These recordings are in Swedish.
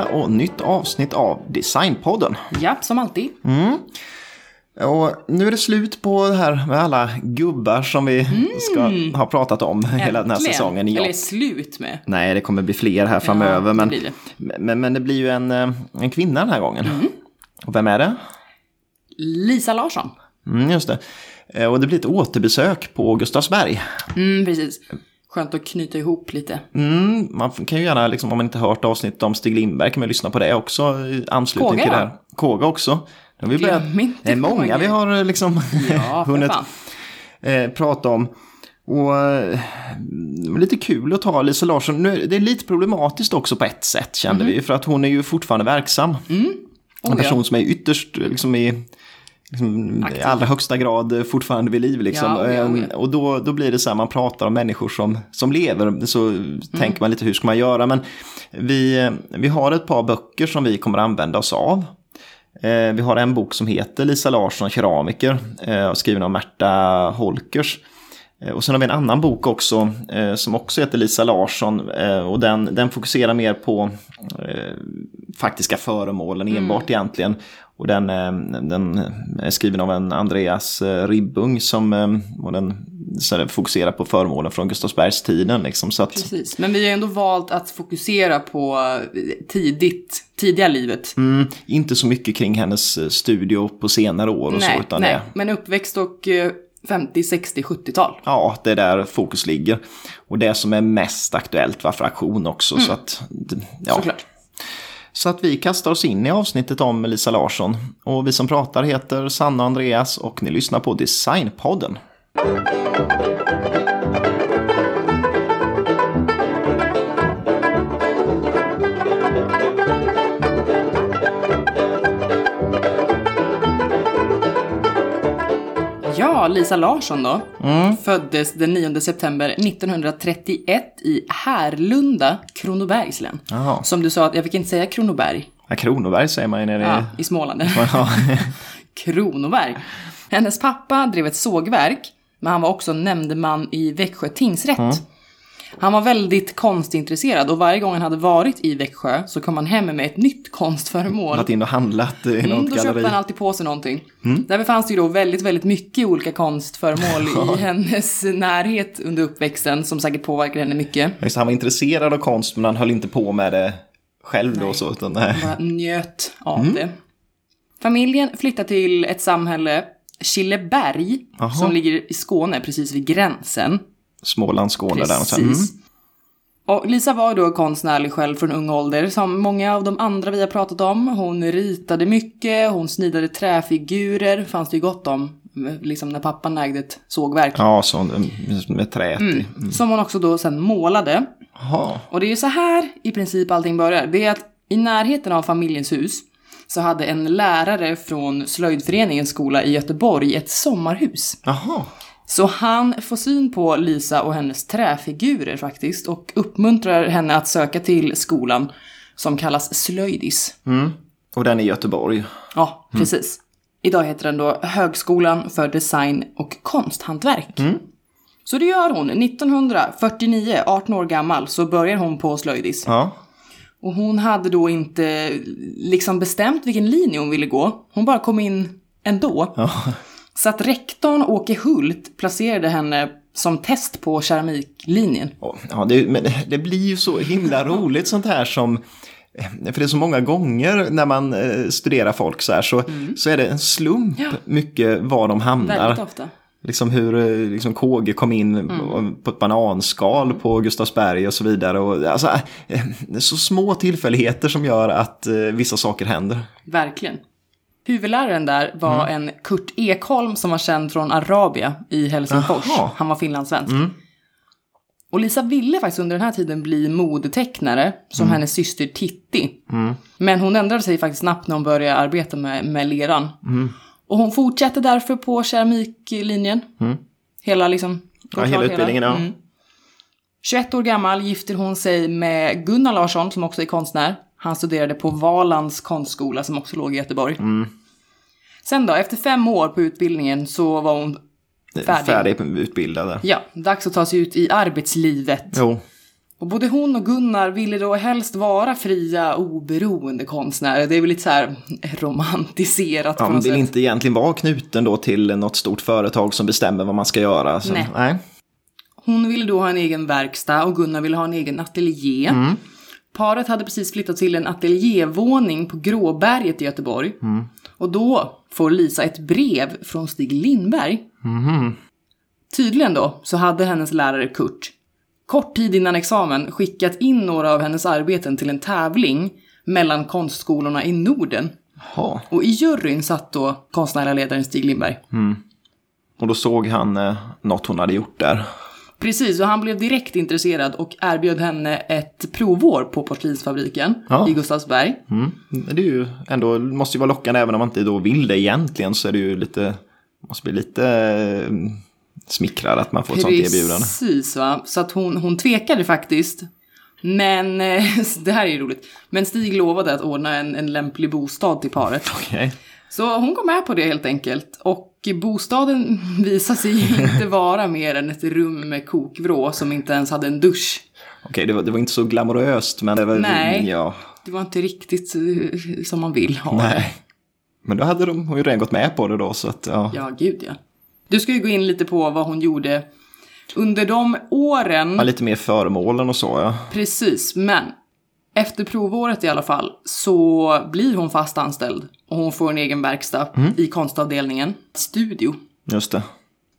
Vecka och nytt avsnitt av Designpodden. Ja, som alltid. Och nu är det slut på det här med alla gubbar som vi ska ha pratat om hela den här Mm. Äntligen. säsongen. Ja. Eller slut med. Nej, det kommer bli fler här framöver. det men, blir Men, men det blir ju en, eh, en kvinna den här gången. Mm. Och vem är det? Lisa Larsson. Mm, just det. Eh, Och det blir ett återbesök på Gustavsberg. Mm, precis. Skönt att knyta ihop lite. Mm, man kan ju gärna, liksom, om man inte hört avsnitt om Stig Lindberg, kan man lyssna på det också i anslutning Kåga, till det här. Kåga också. Har vi börjat, det är många Kåga. vi har eh, liksom Ja, hunnit eh, prata om. Och eh, lite kul att ta Lisa Larsson. Nu, det är lite problematiskt också på ett sätt kände vi. För att hon är ju fortfarande verksam. En Mhm. Oh, person ja. som är ytterst liksom i, liksom, i allra högsta grad fortfarande vid liv. Liksom. Ja, oh ja, oh ja. Eh, Och då, då blir det så här, man pratar om människor som, som lever. Så Mm. tänker man lite hur ska man göra. Men vi, vi har ett par böcker som vi kommer använda oss av. Eh, vi har en bok som heter Lisa Larsson, keramiker, eh, skriven av Märta Holkers. Eh, Och sen har vi en annan bok också eh, som också heter Lisa Larsson eh, och den, den fokuserar mer på faktiska föremålen enbart egentligen. Och den, eh, den är skriven av en Andreas eh, Ribbung som eh, och den så fokuserar på föremålen från Gustavsbergstiden. Liksom, så att, Precis. Men vi har ändå valt att fokusera på tidigt, tidiga livet. mm, inte så mycket kring hennes studio på senare år och nej, så. Utan nej. Det, Men uppväxt och eh, 50, 60, 70-tal. Ja, det är där fokus ligger. Och det som är mest aktuellt var fraktion också. Så, att, ja. Såklart så att vi kastar oss in i avsnittet om Lisa Larsson. Och vi som pratar heter Sanna och Andreas och ni lyssnar på Designpodden. Lisa Larsson då. Mm. Föddes den 9 september 1931 i Härlunda, Kronobergs län. Som du sa, jag fick inte säga Kronoberg. Ja, Kronoberg säger man ju nere i... Ja, i Småland. Kronoberg. Hennes pappa drev ett sågverk, men han var också nämndeman i Växjö tingsrätt. Mm. Han var väldigt konstintresserad och varje gång han hade varit i Växjö så kom han hem med ett nytt konstföremål. Varit in och handlat i Mm, något då köpte galleri. han alltid på sig någonting. Där befanns det ju då väldigt, väldigt mycket olika konstföremål i hennes närhet under uppväxten som säkert påverkade henne mycket. Just, han var intresserad av konst men han höll inte på med det själv då. Så, utan, nej. bara njöt av det. Familjen flyttade till ett samhälle, Killeberg, Jaha. som ligger i Skåne, precis vid gränsen. Småland, Skåne där. Sen, mm. Och Lisa var då konstnärlig själv från ung ålder, som många av de andra vi har pratat om. Hon ritade mycket, hon snidade träfigurer, fanns det ju gott om, liksom när pappan ägde ett sågverk. Ja, så, mm, med trät i. Som hon också då sen målade. Jaha. Och det är ju så här i princip allting börjar. Det är att i närheten av familjens hus så hade en lärare från slöjdföreningens skola i Göteborg ett sommarhus. Jaha. Så han får syn på Lisa och hennes träfigurer faktiskt och uppmuntrar henne att söka till skolan som kallas Slöjdis. Mm. Och den är i Göteborg. Ja, precis. Idag heter den då Högskolan för design och konsthantverk. Så det gör hon. 1949, 18 år gammal, så börjar hon på Slöjdis. Ja. Och hon hade då inte liksom bestämt vilken linje hon ville gå. Hon bara kom in ändå. Ja. Så att rektorn Åke Hult placerade henne som test på keramiklinjen. Ja, det, men det blir ju så himla roligt sånt här som... För det är så många gånger när man eh, studerar folk så här så, så är det en slump Ja. mycket var de hamnar. Väldigt ofta. Liksom hur eh, liksom KG kom in Mm. på ett bananskal på Gustavsberg och så vidare. Och, alltså, eh, så små tillfälligheter som gör att vissa saker händer. Verkligen. Huvudläraren där var en Kurt Ekholm som var känd från Arabia i Helsingfors. Jaha. Han var finlandssvensk. Och Lisa ville faktiskt under den här tiden bli modetecknare, som hennes syster Titti. Men hon ändrade sig faktiskt snabbt när hon började arbeta med, med leran. Och hon fortsatte därför på keramiklinjen. Hela liksom... Ja, hela utbildningen, ja. 21 år gammal gifter hon sig med Gunnar Larsson som också är konstnär. Han studerade på Valands konstskola som också låg i Göteborg. Sen då, efter fem år på utbildningen så var hon färdig. Färdig utbildad där. Ja, dags att ta sig ut i arbetslivet. Jo. Och både hon och Gunnar ville då helst vara fria, oberoende konstnärer. Det är väl lite så här romantiserat på Han något vill sätt. inte egentligen vara knuten då till något stort företag som bestämmer vad man ska göra. Så, Nej. nej. Hon ville då ha en egen verkstad och Gunnar ville ha en egen ateljé. Mm. Paret hade precis flyttat till en ateljévåning på Gråberget i Göteborg. Mm. Och då får Lisa ett brev från Stig Lindberg. Mhm. Tydligen då så hade hennes lärare Kurt kort tid innan examen skickat in några av hennes arbeten till en tävling mellan konstskolorna i Norden. Jaha. Och i juryn satt då konstnärliga ledaren Stig Lindberg. Och då såg han eh, något hon hade gjort där. Precis, och han blev direkt intresserad och erbjöd henne ett provår på porslinsfabriken Ja. i Gustavsberg. Mm. Det är ju ändå, måste ju vara lockande även om man inte då vill det egentligen så är det ju lite, måste bli lite eh, smickrad att man får ett sånt erbjudande. Precis, va. Så att hon, hon tvekade faktiskt. Men, det här är ju roligt. Men Stig lovade att ordna en, en lämplig bostad till paret. Okej. Så hon kom med på det helt enkelt. Och bostaden visade sig inte vara mer än ett rum med kokvrå som inte ens hade en dusch. Okej, det, var, det var inte så glamoröst men det var, Nej. ja, Det var inte riktigt eh, som man vill ha det. nej. Men då hade de ju redan gått med på det då så att ja. Ja, gud ja. Du ska ju gå in lite på vad hon gjorde under de åren. ja lite mer föremålen och så ja. Precis, men efter provåret i alla fall så blir hon fast anställd och hon får en egen verkstad i konstavdelningen, studio. Just det.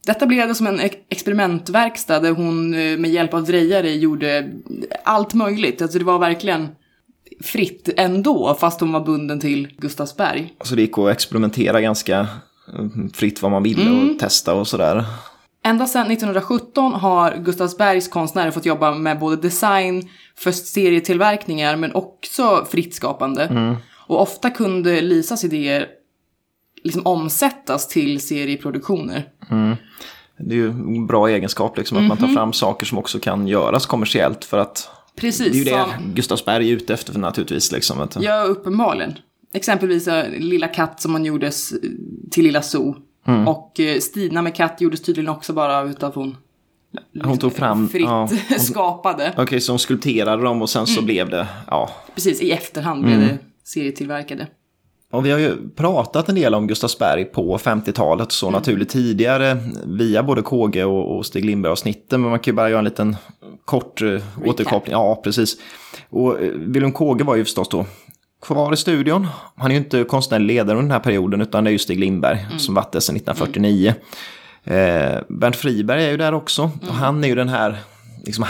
Detta blev som en ex- experimentverkstad där hon eh, med hjälp av drejare gjorde allt möjligt. Alltså det var verkligen fritt ändå, fast hon var bunden till Gustavsberg. Så det gick att experimentera ganska eh, fritt vad man ville Mm. och testa och sådär. Ända sedan 1917 har Gustavsbergs konstnärer fått jobba med både design för serietillverkningar men också fritt skapande. Och ofta kunde Lisas idéer liksom omsättas till serieproduktioner. Det är ju en bra egenskap liksom att man tar fram saker som också kan göras kommersiellt för att Precis, det är ju det som- Gustavsberg är ute efter naturligtvis. Liksom, att, Ja, uppenbarligen. Exempelvis eh, Lilla Katt som man gjorde till Lilla Zoo. Och eh, Stina med katt gjordes tydligen också bara utav hon Hon tog fram... fritt ja, hon- skapade. Okej, så hon skulpterade dem och sen Mm. så blev det, ja. Precis, i efterhand blev det serietillverkade. Och vi har ju pratat en del om Gustavsberg på 50-talet så naturligt tidigare via både KG och, och Stig Lindberg och snitten. Men man kan ju bara göra en liten kort eh, återkoppling. Ja, precis. Och eh, Willem KG var ju förstås då kvar i studion. Han är ju inte konstnärlig ledare under den här perioden utan det är ju Stig Lindberg som varit där sedan 1949. Eh, Bernt Friberg är ju där också. Och han är ju den här liksom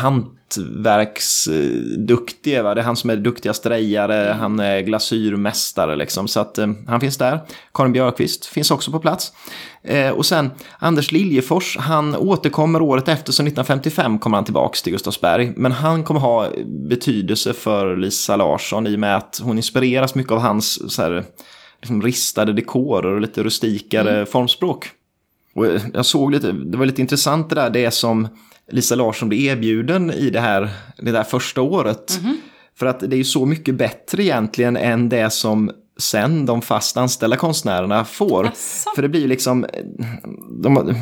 hantverksduktige. Va? Det är han som är duktigast drejare, han är glasyrmästare liksom. Så att eh, han finns där. Karin Björkqvist finns också på plats. Eh, och sen Anders Liljefors, han återkommer året efter, så 1955 kommer han tillbaka till Gustavsberg. Men han kommer ha betydelse för Lisa Larsson i och med att hon inspireras mycket av hans så här, liksom ristade dekorer och lite rustikare formspråk. Och jag såg lite, det var lite intressant det där, det som Lisa Larsson blev erbjuden i det här, det där första året. För att det är ju så mycket bättre egentligen än det som sen de fast anställda konstnärerna får. Jaså? För det blir ju liksom, de,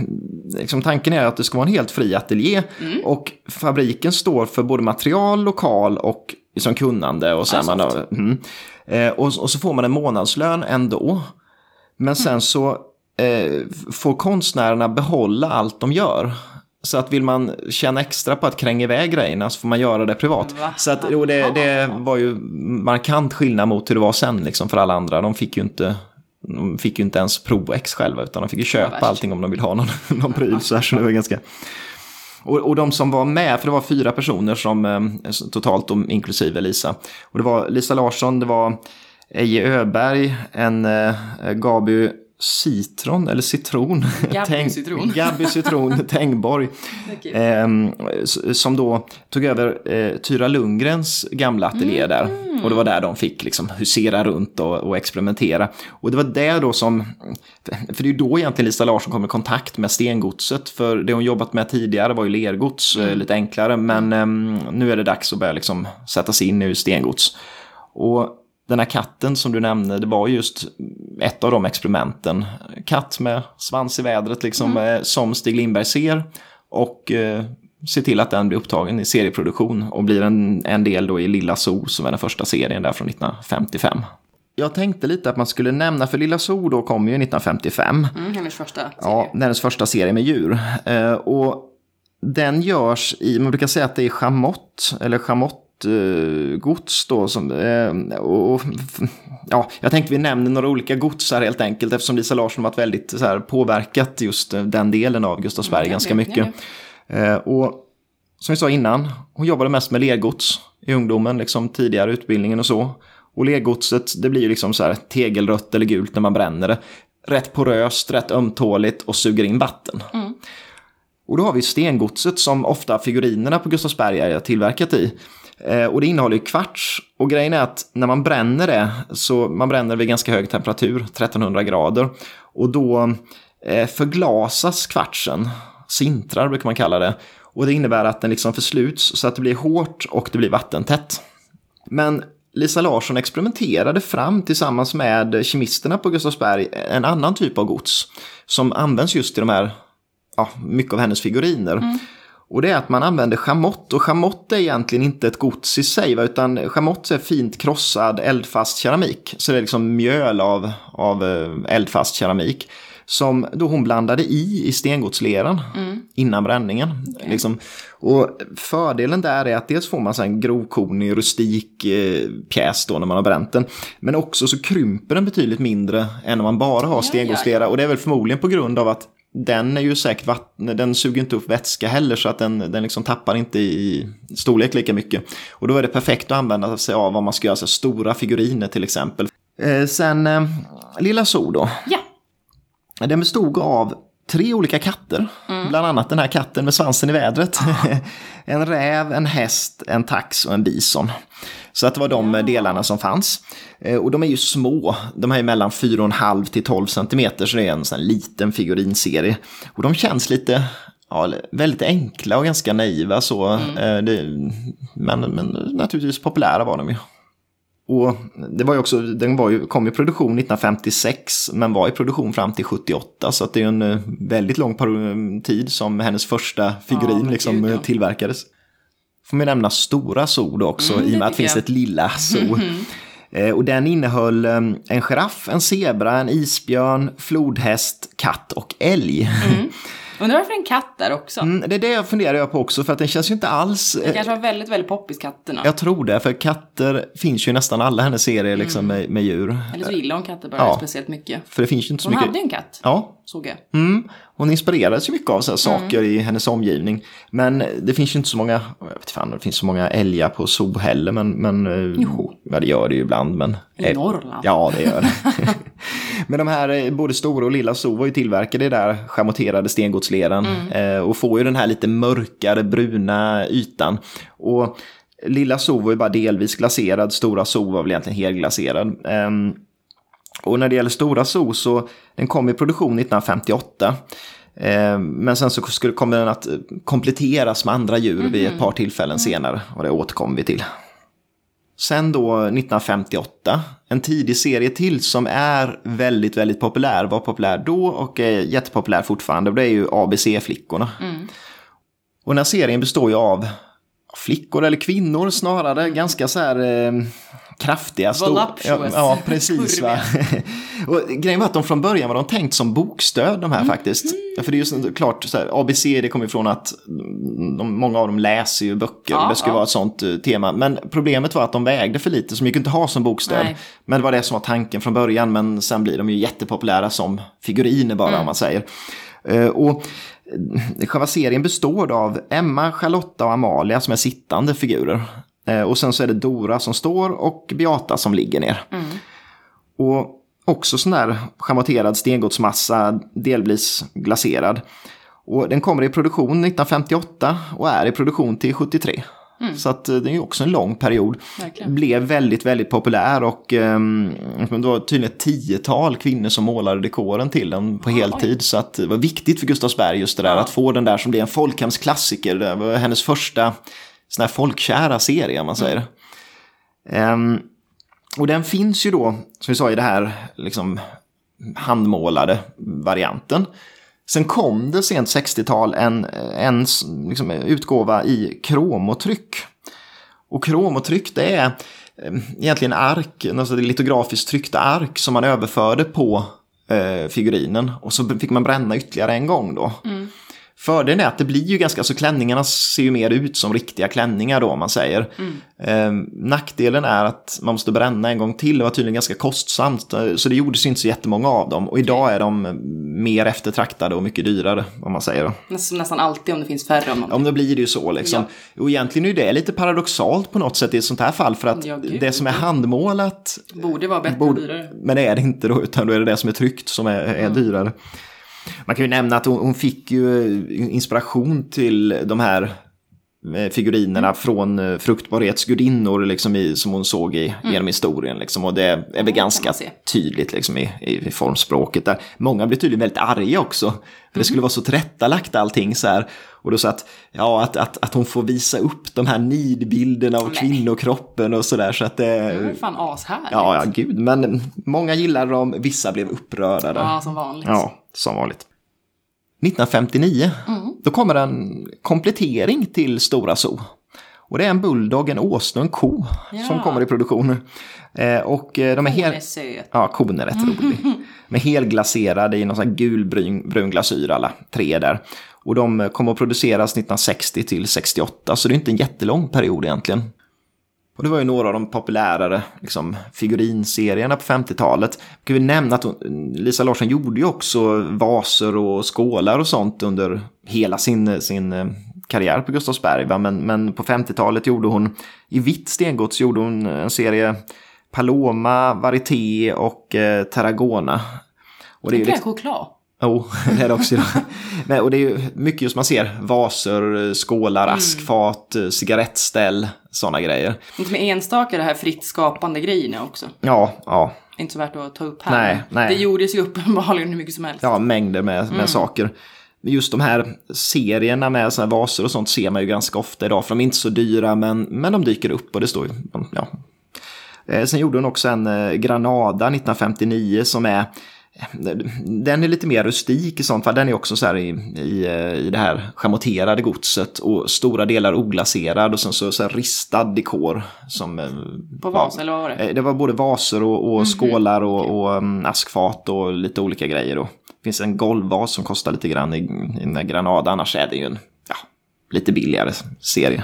liksom, tanken är att det ska vara en helt fri ateljé och fabriken står för både material, lokal och liksom kunnande. Och, så man, mm. eh, och, och så får man en månadslön ändå. Men sen så eh, får konstnärerna behålla allt de gör. Så att vill man känna extra på att kränga iväg grejerna så får man göra det privat. Va? Så att, och det, det var ju markant skillnad mot hur det var sen liksom för alla andra. De fick ju inte, de fick ju inte ens provex själva utan de fick ju köpa allting om de vill ha någon, någon pryl. Så, här, så det var ganska... Och, och de som var med, för det var fyra personer som eh, totalt, inklusive Lisa. Och det var Lisa Larsson, det var Eje Öberg, en eh, Gaby Citron, eller citron. Gabby Citron. Gabby Citron Tengborg. S- som då tog över eh, Tyra Lundgrens gamla ateljé där. Och det var där de fick liksom husera runt och, och experimentera. Och det var där då som, för det är ju då egentligen Lisa Larsson kom i kontakt med stengodset. För det hon jobbat med tidigare var ju lergods, eh, lite enklare. Men ehm, nu är det dags att börja liksom sätta sig in i stengods. Och den här katten som du nämnde, det var just ett av de experimenten. Katt med svans i vädret liksom, eh, som Stig Lindberg ser. Och eh, se till att den blir upptagen i serieproduktion och blir en, en del då i Lilla Zoo som är den första serien där från 1955. Jag tänkte lite att man skulle nämna, för Lilla Zoo då kom ju 1955. Mm, hennes första serie. Ja, hennes första serie med djur. Eh, och den görs i, man brukar säga att det är chamott, eller chamottgods då. Som, eh, och, ja, jag tänkte vi nämner några olika gods här helt enkelt eftersom Lisa Larsson varit väldigt så här, påverkat just den delen av Gustavsberg Mm, ganska mycket. Eh, och som vi sa innan, hon jobbade mest med lergods i ungdomen, liksom tidigare utbildningen och så. Och lergodset, det blir ju liksom så här tegelrött eller gult när man bränner det. Rätt poröst, rätt ömtåligt och suger in vatten. Och då har vi stengodset som ofta figurinerna på Gustavsberg är tillverkat i. Eh, och det innehåller ju kvarts. Och grejen är att när man bränner det, så man bränner vid ganska hög temperatur, 1300 grader. Och då eh, förglasas kvartsen, sintrar brukar man kalla det. Och det innebär att den liksom försluts så att det blir hårt och det blir vattentätt. Men Lisa Larsson experimenterade fram tillsammans med kemisterna på Gustavsberg en annan typ av gods som används just i de här, ja, mycket av hennes figuriner. Mm. Och det är att man använder chamott och chamott är egentligen inte ett gods i sig va? utan chamott är fint krossad eldfast keramik. Så det är liksom mjöl av, av eh, eldfast keramik. Som då hon blandade i i stengodsleran innan bränningen. Liksom. Och fördelen där är att dels får man en grovkornig, rustik eh, pjäs då när man har bränt den. Men också så krymper den betydligt mindre än om man bara har stengodslera. Och det är väl förmodligen på grund av att den är ju säkert vatten, den suger inte upp vätska heller så att den, den liksom tappar inte i storlek lika mycket. Och då är det perfekt att använda sig av om man ska göra så stora figuriner till exempel. Eh, sen eh, Lilla So då. Ja. Den bestod av tre olika katter. Bland annat den här katten med svansen i vädret. en räv, en häst, en tax och en bison. Så att det var de delarna som fanns. Eh, Och de är ju små. De här är mellan 4,5 till 12 centimeter. Så det är en sån liten figurinserie. Och de känns lite ja, väldigt enkla och ganska naiva. Så, eh, det, men, men naturligtvis populära var de ju. Och det var ju också, den var ju, kom i produktion 1956 men var i produktion fram till 78 så att det är en eh, väldigt lång par- tid som hennes första figurin men liksom gud, eh, ja. tillverkades. Får man nämna stora zoo då också Mm, i och med att det finns ett lilla zoo. Eh, Och den innehöll eh, en giraff, en zebra, en isbjörn, flodhäst, katt och älg. Undrar varför en katt där också? Mm, det är det jag funderar jag på också för att den känns ju inte alls... Det eh, kanske var väldigt, väldigt poppis katterna. Jag tror det, för katter finns ju i nästan alla hennes serier liksom, med, med djur. Eller så gillar hon katter bara Ja. speciellt mycket. För det finns ju inte så Hon mycket... hade en katt, Ja, såg jag. Mm, hon inspirerades ju mycket av så här saker i hennes omgivning. Men det finns ju inte så många, jag vet fan det finns så många älgar på zoo heller, men, men eh, Jo. ja, det gör det ju ibland. Men, I eh, Norrland. Ja, det gör det. men de här, eh, både stora och lilla zoo var ju tillverkade i där schamotterade stengodsleran eh, och får ju den här lite mörkare bruna ytan. Och lilla zoo var ju bara delvis glaserad, stora zoo var väl egentligen helglaserad. Ehm, och när det gäller Stora Zoo så den kom i produktion 1958. Eh, Men sen så skulle kommer den att eh, kompletteras med andra djur vid ett par tillfällen senare. Och det återkommer vi till. Sen då 1958, en tidig serie till som är väldigt, väldigt populär. Var populär då och är jättepopulär fortfarande. Det är ju ABC-flickorna. Och den här serien består ju av flickor eller kvinnor snarare. Ganska så här eh, kraftiga. stor- Ja, ja, precis. Va? och grejen var att de från början var de tänkt som bokstöd de här faktiskt. För det är ju så, klart, så här, ABC det kommer ifrån att de, många av dem läser ju böcker. Ja, det skulle ja. vara ett sånt eh, tema. Men problemet var att de vägde för lite, så de gick inte ha som bokstöd. Nej. Men det var det som var tanken från början. Men sen blir de ju jättepopulära som figuriner bara om man säger. Eh, Och själva serien består av Emma, Charlotta och Amalia som är sittande figurer. Eh, Och sen så är det Dora som står och Beata som ligger ner. Och också sån där schamotterad stengodsmassa, delvis glaserad. Och den kommer i produktion 1958 och är i produktion till 73. Så att eh, det är också en lång period. Verkligen. Blev väldigt, väldigt populär och um, det var tydligen ett tiotal kvinnor som målade dekoren till den på heltid. Så att det var viktigt för Gustavsberg just det där att få den där som blir en folkhemsklassiker. Det var hennes första sån här folkkära serie om man säger. Ehm, och den finns ju då, som vi sa, i det här liksom handmålade varianten. Sen kom det sent 60-tal en, en liksom, utgåva i kromotryck. Och kromotryck det är eh, egentligen ark, alltså det litografiskt tryckta ark som man överförde på eh, figurinen. Och så fick man bränna ytterligare en gång då. Mm. Fördelen är att det blir ju ganska, alltså klänningarna ser ju mer ut som riktiga klänningar då om man säger. Mm. Eh, nackdelen är att man måste bränna en gång till, det var tydligen ganska kostsamt. Eh, så det gjordes inte så jättemånga av dem. Och idag är de mer eftertraktade och mycket dyrare om man säger. Nästan, nästan alltid om det finns färre. Om ja, då blir det ju så liksom. Ja. Och egentligen är det lite paradoxalt på något sätt i ett sånt här fall. För att ja, det som är handmålat borde vara bättre borde, och dyrare. Men det är det inte då, utan då är det det som är tryckt som är, är mm. dyrare. Man kan ju nämna att hon, hon fick ju inspiration till de här figurinerna mm. från eh, fruktbarhetsgudinnor liksom i, som hon såg i, mm. genom historien. Liksom. Och det är väl mm, ganska tydligt liksom, i, i, formspråket. Där. Många blir tydligen väldigt arga också. För det skulle mm. vara så tillrättalagt allting så här. Och då så att, ja, att, att, att hon får visa upp de här nidbilderna av Nej. kvinnokroppen och sådär. Så att det... Det är fan ashärligt. Ja, ja, gud. Men många gillar dem, vissa blev upprörda. Ja, som vanligt. Ja, som vanligt. 1959, mm. då kommer en komplettering till Stora Zoo. Och det är en bulldog, en åsna och en ko ja. som kommer i produktion. Eh, och eh, de är helt... Ja, kon är rätt rolig. De är helglaserade i någon sån här gulbrun brun glasyr alla tre där. Och de kommer att produceras 1960 till 68, så det är inte en jättelång period egentligen. Och det var ju några av de populärare liksom, figurinserierna på 50-talet. Kan vi nämna att hon, Lisa Larsson gjorde ju också vaser och skålar och sånt under hela sin, sin eh, karriär på Gustavsberg. Va? Men, men på 50-talet gjorde hon, i vitt stengods gjorde hon en serie Paloma, Varieté och eh, Tarragona. Och det är ju liksom... choklad. Jo, oh, det är det också. Nej, och det är ju mycket just man ser vaser, skålar, mm. askfat, cigarettställ, sådana grejer. Inte med enstaka det här fritt skapande grejerna också. Ja, ja. Inte så värt att ta upp här. Nej, nej. Det gjordes ju uppenbarligen hur mycket som helst. Ja, mängder med, med mm. saker. Just de här serierna med såna här vaser och sånt ser man ju ganska ofta idag. För de är inte så dyra men, men de dyker upp och det står ju, ja. Eh, sen gjorde hon också en eh, Granada 1959 som är den är lite mer rustik i sånt fall. Den är också så här i, i, i det här schamotterade godset och stora delar oglaserad och sen så, så här ristad dekor. Som, eh, På vas eller vad var det? Eh, det var både vaser och, och mm -hmm. skålar och, och um, askfat och lite olika grejer. Då. Det finns en golvvas som kostar lite grann i, i Granada, annars är det ju en ja, lite billigare serie.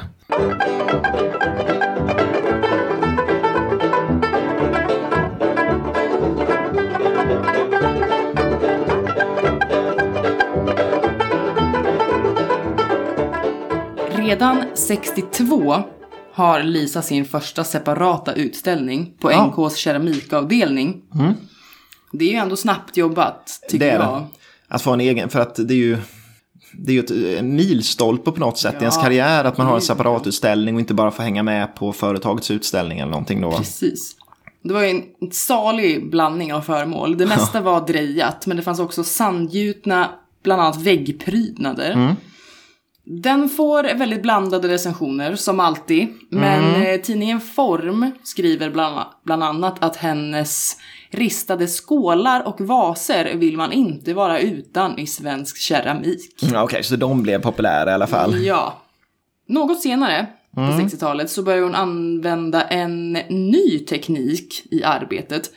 Redan 62 har Lisa sin första separata utställning på ja. NKs keramikavdelning. Mm. Det är ju ändå snabbt jobbat, tycker det är jag. Det. Att få en egen, för att det är ju det är ju ett, en milstolpe på något sätt ja, i ens karriär att man har en separat utställning och inte bara får hänga med på företagets utställning eller någonting då. Precis. Det var ju en salig blandning av föremål. Det mesta var drejat, men det fanns också sandgjutna, bland annat väggprydnader. Mm. Den får väldigt blandade recensioner som alltid. Men mm. Eh, tidningen Form skriver bland, bland annat att hennes ristade skålar och vaser vill man inte vara utan i svensk keramik. Mm, Okej, okay, så de blev populära i alla fall. Ja. Något senare, på mm. 60-talet, så började hon använda en ny teknik i arbetet.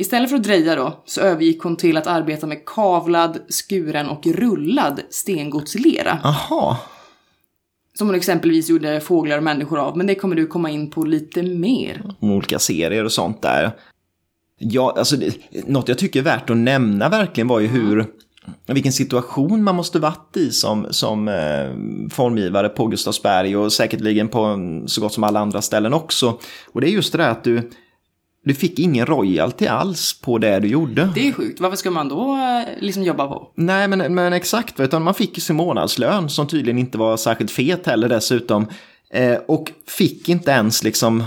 Istället för att dreja då, så övergick hon till att arbeta med kavlad, skuren och rullad stengodslera. Aha. Som hon exempelvis gjorde fåglar och människor av, men det kommer du komma in på lite mer. Olika serier och sånt där. Ja, alltså det, något jag tycker är värt att nämna verkligen var ju hur vilken situation man måste varit i som, som eh, formgivare på Gustavsberg och säkerligen på så gott som alla andra ställen också. Och det är just det där att du, du fick ingen royalty alls på det du gjorde. Det är sjukt. Varför ska man då eh, liksom jobba på? Nej, men, men exakt. Utan man fick sin månadslön som tydligen inte var särskilt fet heller dessutom. Eh, och fick inte ens liksom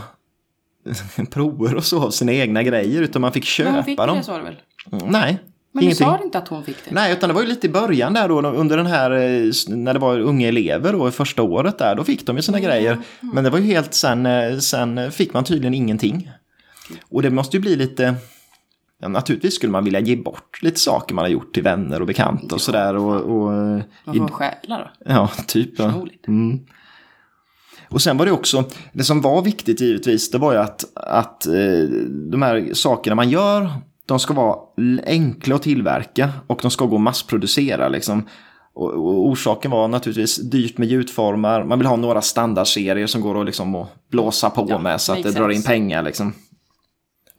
prover och så av sina egna grejer utan man fick köpa men hon fick dem. det sa du väl? Mm, nej. Men Ingenting. du sa inte att hon fick det? Nej, utan det var ju lite i början där då under den här, eh, när det var unga elever då första året där, då fick de ju sina mm. grejer. Men det var ju helt sen, eh, sen fick man tydligen ingenting. Och det måste ju bli lite, ja, naturligtvis skulle man vilja ge bort lite saker man har gjort till vänner och bekanta och sådär. Och, och, Man får stjäla då. ja, typ. Ja. Roligt. Mm. Och sen var det också, det som var viktigt givetvis, det var ju att, att eh, de här sakerna man gör, de ska vara enkla att tillverka och de ska gå massproducera. Liksom. Och, och orsaken var naturligtvis dyrt med gjutformar, man vill ha några standardserier som går att, liksom, blåsa på Ja, med så att det makes drar in sense. pengar. Liksom.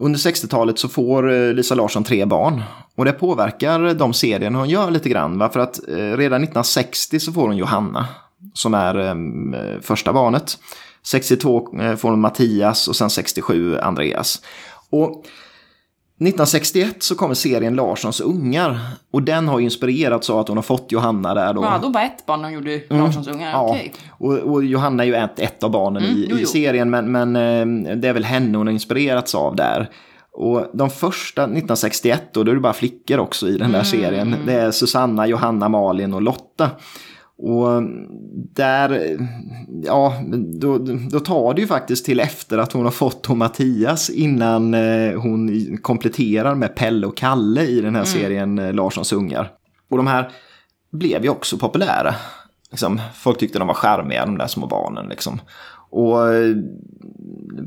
Under 60-talet så får eh, Lisa Larsson tre barn. Och det påverkar eh, de serierna hon gör lite grann. Va? För att eh, redan 1960 så får hon Johanna, som är första barnet. 62 får hon Mattias och sen 67 Andreas. Och 1961 så kommer serien Larssons ungar. Och den har inspirerats av att hon har fått Johanna där då. Ja, då var ett barn när hon gjorde Larssons ungar. Mm. Ja, Okej. och, och Johanna är ju ett, ett av barnen i, Mm, jo, i jo. serien, men, men eh, det är väl henne hon har inspirerats av där. Och de första, 1961, då, då är det bara flickor också i den Mm, där serien. Det är Susanna, Johanna, Malin och Lotta. Och där, ja, då, då tar det ju faktiskt till efter att hon har fått hon Mattias innan eh, hon kompletterar med Pelle och Kalle i den här Mm. serien eh, Larssons ungar. Och de här blev ju också populära. Liksom, folk tyckte de var charmiga, de där små barnen. Liksom. Och eh,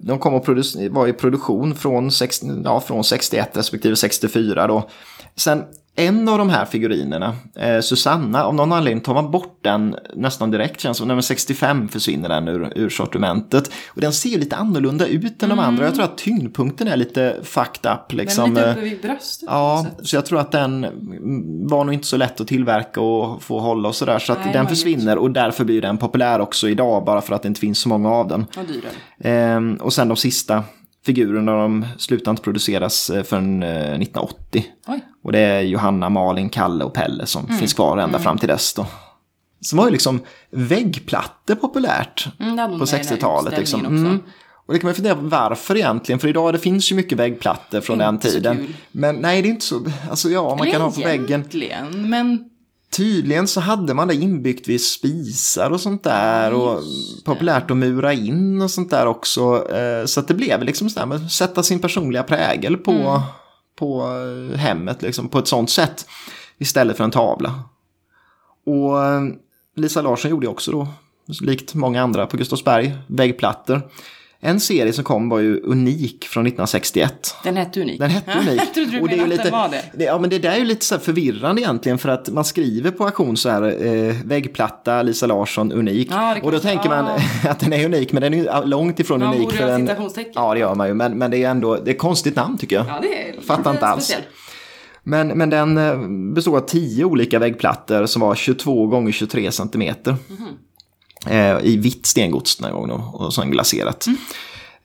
de kom och var i produktion från, sex, ja, från 61 respektive 64. Då. Sen en av de här figurinerna, eh, Susanna, av någon anledning tar man bort den nästan direkt. Känns som nummer 65 försvinner den ur, ur sortimentet. Och den ser lite annorlunda ut än de andra. Jag tror att tyngdpunkten är lite fucked up. Liksom. Den är eh, lite uppe vid bröstet. Ja, så jag tror att den mm, var nog inte så lätt att tillverka och få hålla och sådär. Så att Nej, den försvinner och därför blir den populär också idag bara för att det inte finns så många av den. Vad dyrare. Ehm, och sen de sista figurerna, de slutar inte produceras eh, förrän eh, 1980. Oj. Och det är Johanna, Malin, Kalle och Pelle som finns kvar ända fram till dess då. Så var ju liksom väggplattor populärt Mm, på med i den här 60-talet. Liksom. Mm. Och det kan man fundera på varför egentligen, för idag det finns ju mycket väggplattor från den tiden. Men nej, det är inte så, alltså ja, man kan ha på väggen. Men Tydligen så hade man det inbyggt vid spisar och sånt där och populärt att mura in och sånt där också. Eh, Så att det blev liksom sådär med att sätta sin personliga prägel på, Mm. på eh, hemmet liksom på ett sånt sätt istället för en tavla. Och eh, Lisa Larsson gjorde också då, likt många andra på Gustavsberg, väggplattor. En serie som kom var ju unik från 1961. den hette Unik. Den hette Unik. Jag trodde du Och det är lite, den var det. det, ja, men det där är ju lite så förvirrande egentligen för att man skriver på auktion så här eh, väggplatta Lisa Larsson unik. Ja, och då tänker man att den är unik men den är ju långt ifrån Man unik. för den, ja det gör man ju men, men det är ändå det är ett konstigt namn tycker jag. Ja, det är Fattar inte alls. speciellt. Men, men den eh, består av tio olika väggplattor som var 22 gånger 23 centimeter. Eh, I vitt stengods den här gången då, och sen glaserat.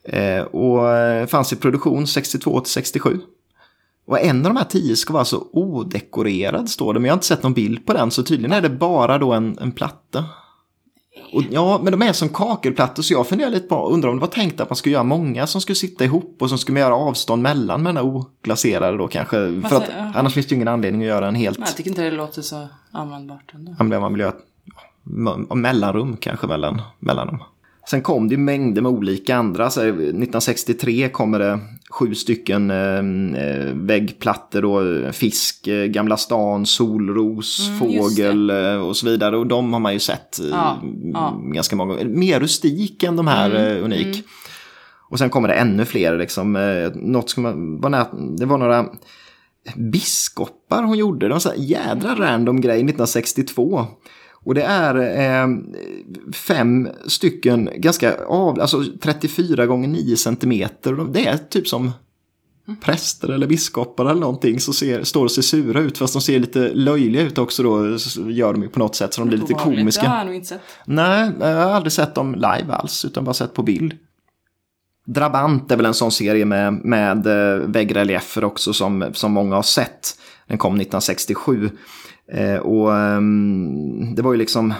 Eh, och eh, fanns i produktion 62 till 67. Och en av de här tio ska vara så odekorerad står det, men jag har inte sett någon bild på den, så tydligen är det bara då en, en platta. Och, ja, men de är som kakelplattor, så jag funderar lite på, undrar om det var tänkt att man skulle göra många som skulle sitta ihop och som skulle göra avstånd mellan med den här oglaserade då kanske. För att, ja. annars finns det ju ingen anledning att göra en helt, Nej, jag tycker inte det låter så användbart ändå. men man vill göra mellanrum kanske mellan, mellan dem. Sen kom det mängder med olika andra. Så här, 1963 kommer det sju stycken eh, eh, väggplattor då. Fisk, eh, Gamla stan, solros, Mm, fågel eh, och så vidare. Och de har man ju sett eh, Ja, ja. Mm, ganska många gånger. Mer rustik än de här eh, unik. Och sen kommer det ännu fler. Liksom, eh, något man, var nä- det var några biskopar hon gjorde. Det var här jädra random grej 1962. Och det är eh, fem stycken ganska av, alltså 34 gånger 9 centimeter. Det är typ som präster eller biskopar eller någonting som ser, står och ser sura ut. Fast de ser lite löjliga ut också då. Gör de ju på något sätt så de blir lite komiska. Det har jag nog inte sett. Nej, jag har aldrig sett dem live alls, utan bara sett på bild. Drabant är väl en sån serie med, med eh, väggreliefer också som, som många har sett. Den kom 1967. Eh, och ehm, det var ju liksom,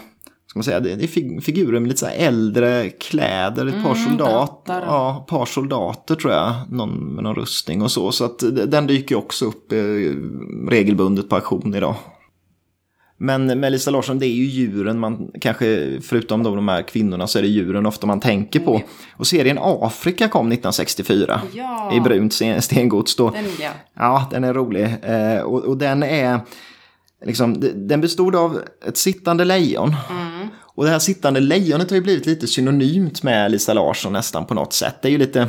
ska man säga, det, det är fig- figurer med lite så äldre kläder, ett par Mm, soldater. Ja, par soldater tror jag, någon med någon rustning och så. Så att den dyker också upp eh, regelbundet på auktion idag. Men med Lisa Larsson, det är ju djuren man kanske, förutom då de här kvinnorna, så är det djuren ofta man tänker på. Och serien Afrika kom 1964 Ja. i brunt sten- stengods. Då. Den ja. Ja, den är rolig. Eh, och, och den är... Liksom, den bestod av ett sittande lejon. Och det här sittande lejonet har ju blivit lite synonymt med Lisa Larsson nästan på något sätt. Det är ju lite...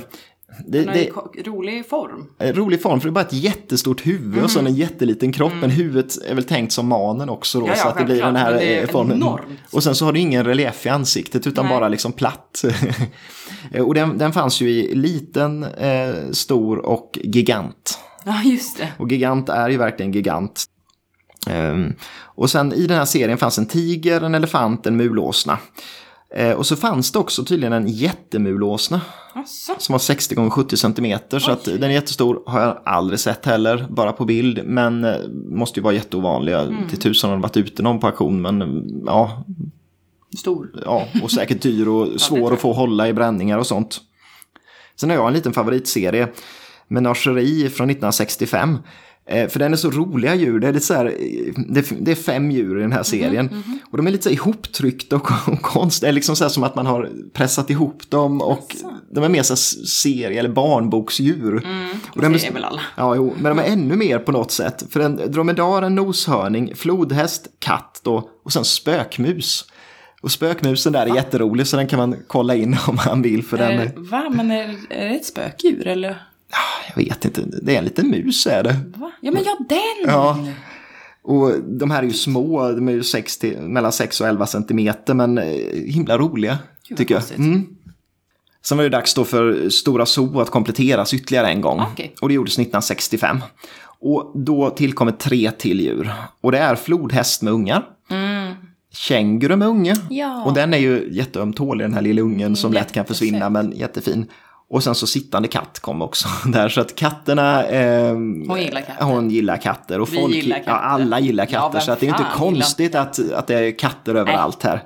Det, Den har ju det, ko- rolig form. en rolig form, för det är bara ett jättestort huvud och så en jätteliten kropp. Men huvudet är väl tänkt som manen också då, Ja, ja, så att det blir den här det eh, formen. enormt. Och sen så har du ingen relief i ansiktet utan Nej. bara liksom platt. och den, den fanns ju i liten, eh, stor och gigant. Ja, just det. Och gigant är ju verkligen gigant. Ehm, och sen i den här serien fanns en tiger, en elefant, en mulåsna. Eh, och så fanns det också tydligen en jättemulåsna Asså. som var 60 x 70 cm. Så att den är jättestor, har jag aldrig sett heller, bara på bild. Men eh, måste ju vara jätteovanlig. Mm. Till tusan har det varit ute någon på auktion, men ja, Stor. ja, och säkert dyr och svår att få hålla i bränningar och sånt. Sen har jag en liten favoritserie, Menageri från 1965. Eh, För den är så roliga djur. Det är, lite så här, eh, det, är fem djur i den här serien. Och de är lite så ihoptryckta och, och konstiga. Det är liksom så här som att man har pressat ihop dem. Och de är mer så serie eller barnboksdjur. och den det är väl alla. Ja, jo, men de är ännu mer på något sätt. För en dromedar, en noshörning, flodhäst, katt då, och sen spökmus. Och spökmusen där är jätterolig så den kan man kolla in om man vill. För den, Eh, va? Men är, är det ett spökdjur eller? Jag vet inte, det är en liten mus är det. Va? Ja, men ja, den! Ja. Och de här är ju små, de är ju 6 till, mellan 6 och 11 centimeter, men eh, himla roliga. Gud, tycker jag. Mm. Sen var det dags då för Stora Zoo att kompletteras ytterligare en gång. Okej. Och det gjordes 1965. Och då tillkommer tre till djur. Och det är flodhäst med ungar. Känguru med unge. Ja. Och den är ju jätteömtålig den här lilla ungen som lätt kan försvinna men jättefin. Och sen så sittande katt kom också där. Så att katterna... Eh, Hon gillar katter. Hon gillar katter. Och Vi folk, gillar katter. Ja, alla gillar Ja, katter. vem så att det är inte konstigt att, att det är katter överallt här.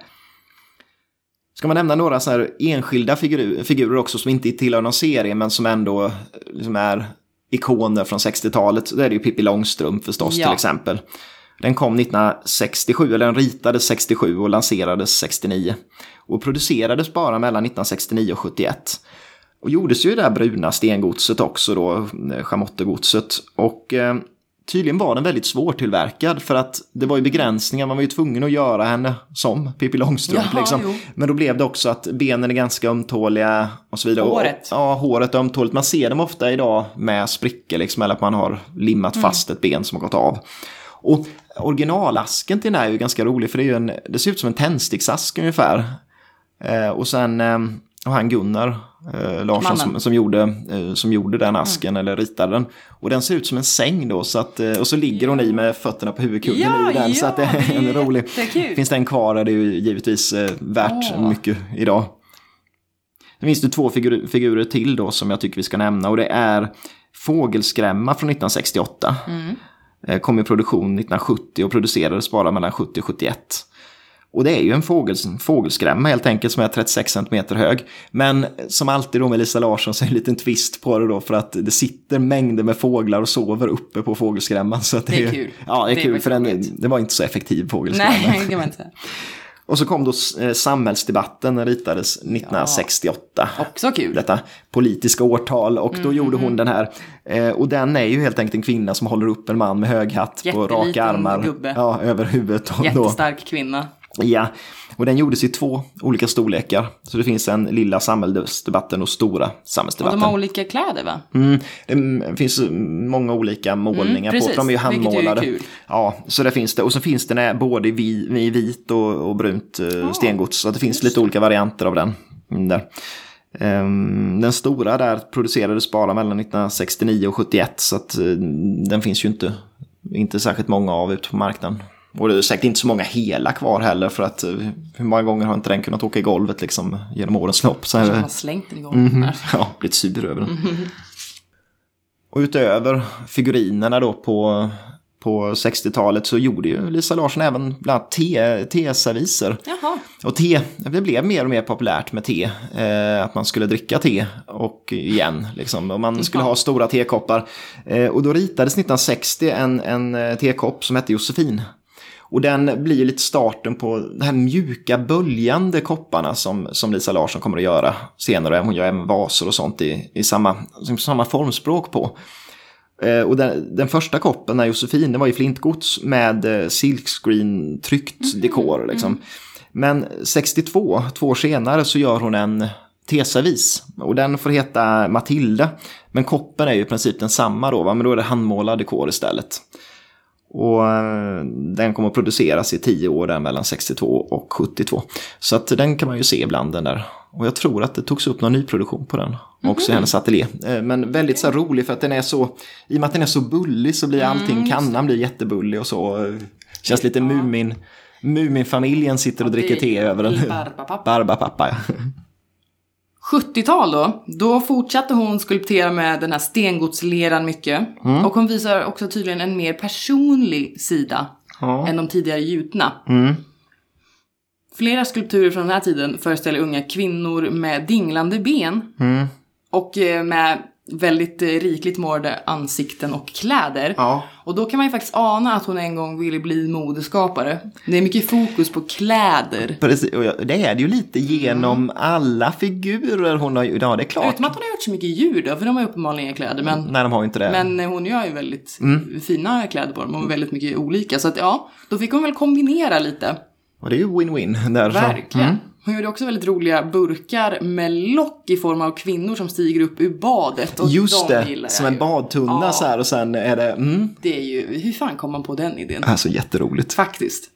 Ska man nämna några så här enskilda figurer, figurer också som inte tillhör någon serie men som ändå liksom är ikoner från 60-talet. Då är det ju Pippi Långstrump förstås Ja. till exempel. Den kom 1967, eller den ritades 67 och lanserades 69. Och producerades bara mellan 1969 och 71. Och gjordes ju i det där bruna stengodset också då, eh, Chamottegodset. Och eh, tydligen var den väldigt svårtillverkad för att det var ju begränsningar, man var ju tvungen att göra henne som Pippi Långstrump. Jaha, liksom. jo. Men då blev det också att benen är ganska ömtåliga och så vidare. Och- Håret. ja, håret är ömtåligt. Man ser dem ofta idag med sprickor, liksom, eller att man har limmat Mm. fast ett ben som har gått av. Och originalasken till den här är ju ganska rolig, för det, är ju en, det ser ut som en tändsticksask ungefär. Eh, och sen eh, har han Gunnar eh, Larsson som, som, gjorde, eh, som gjorde den asken, eller ritade den. Och den ser ut som en säng då, så att, eh, och så ligger hon i med fötterna på huvudkudden Ja, i den. så ja, att det är en rolig. jättekul. Finns den kvar är det ju givetvis eh, värt Åh. mycket idag. Det finns det två figur, figurer till då som jag tycker vi ska nämna och det är Fågelskrämma från 1968. Eh, Kom i produktion 1970 och producerades bara mellan 70 och 71. Och det är ju en fågel, fågelskrämma helt enkelt som är 36 cm hög. Men som alltid då med Lisa Larsson så är det en liten twist på det då för att det sitter mängder med fåglar och sover uppe på fågelskrämman. Så Det är ju- kul. Ja, det är Det är kul för den, det var inte så effektiv fågelskrämma. Nej, det man inte. Och så kom då eh, Samhällsdebatten, den ritades 1968. Också kul. Detta politiska årtal och då gjorde hon den här. Eh, och den är ju helt enkelt en kvinna som håller upp en man med hög hatt på raka armar. gubbe. Ja, över huvudet. Och då, Jättestark kvinna. Ja, och den gjordes i två olika storlekar. Så det finns en lilla samhällsdebatten och stora Och samhällsdebatten. de har olika kläder va? Mm, det finns många olika målningar Mm, på, precis, för de är ju är handmålade. kul. Ja, så det finns det. Och så finns det när- både i, vi- i vit och, och brunt eh, stengods. Så det finns lite olika varianter av den. Mm, där. Ehm, den stora där producerades bara mellan 1969 och 71 så att eh, den finns ju inte, inte särskilt många av ute på marknaden. Och det är säkert inte så många hela kvar heller för att eh, hur många gånger har inte den kunnat åka i golvet liksom genom årens lopp. Så här, har slängt den igång. Mhm. Här. Ja, blivit sur över den. Och utöver figurinerna då på, på 60-talet så gjorde ju Lisa Larsson även bland annat te- teserviser. Jaha. Och te, det blev mer och mer populärt med te. Eh, att man skulle dricka te och igen. Liksom. Och man skulle ha stora tekoppar. Eh, och då ritades 1960 en, en eh, tekopp som hette Josefin. Och den blir ju lite starten på de här mjuka böljande kopparna som, som Lisa Larsson kommer att göra senare. Hon gör även vaser och sånt i, i samma, samma formspråk på. Eh, och den, den, första koppen, när Josefin, den var ju flintgods med eh, silkscreen tryckt mm. dekor. Liksom. Men 62, två år senare, så gör hon en teservis. Och den får heta Matilda. Men koppen är ju i princip densamma då, va? men då är det handmålad dekor istället. Och eh, den kommer att produceras i tio år där mellan 62 och 72. Så att den kan man ju se ibland den där. Och jag tror att det togs upp någon nyproduktion på den. Också mm. i hennes ateljé. Eh, men väldigt så rolig för att den är så, i och med att den är så bullig så blir allting, mm. kannan blir jättebullig och så. Känns lite Mumin, Muminfamiljen sitter och dricker te över den. Barbapappa. Barbapappa, ja. 70-tal då, då fortsatte hon skulptera med den här stengodsleran mycket. Mm. Och hon visar också tydligen en mer personlig sida ja. än de tidigare gjutna. Mm. Flera skulpturer från den här tiden föreställer unga kvinnor med dinglande ben. Mm. Och eh, med väldigt eh, rikligt målade ansikten och kläder. Ja. Och då kan man ju faktiskt ana att hon en gång ville bli modeskapare. Det är mycket fokus på kläder. Precis, och det är det ju lite genom mm. alla figurer hon har gjort. Ja, det är klart. Utom att hon har gjort så mycket djur då, för de har ju uppenbarligen inga kläder. Men, Nej, de har ju inte det. Men hon gör ju väldigt mm. fina kläder på dem och väldigt mycket olika. Så att ja, då fick hon väl kombinera lite. Och det är ju win-win där. Verkligen. Mm. Hon gjorde också väldigt roliga burkar med lock i form av kvinnor som stiger upp ur badet. Och Just de det, som en badtunna ja. så här och sen är det... Mm. Det är ju, hur fan kom man på den idén? Alltså jätteroligt. Faktiskt.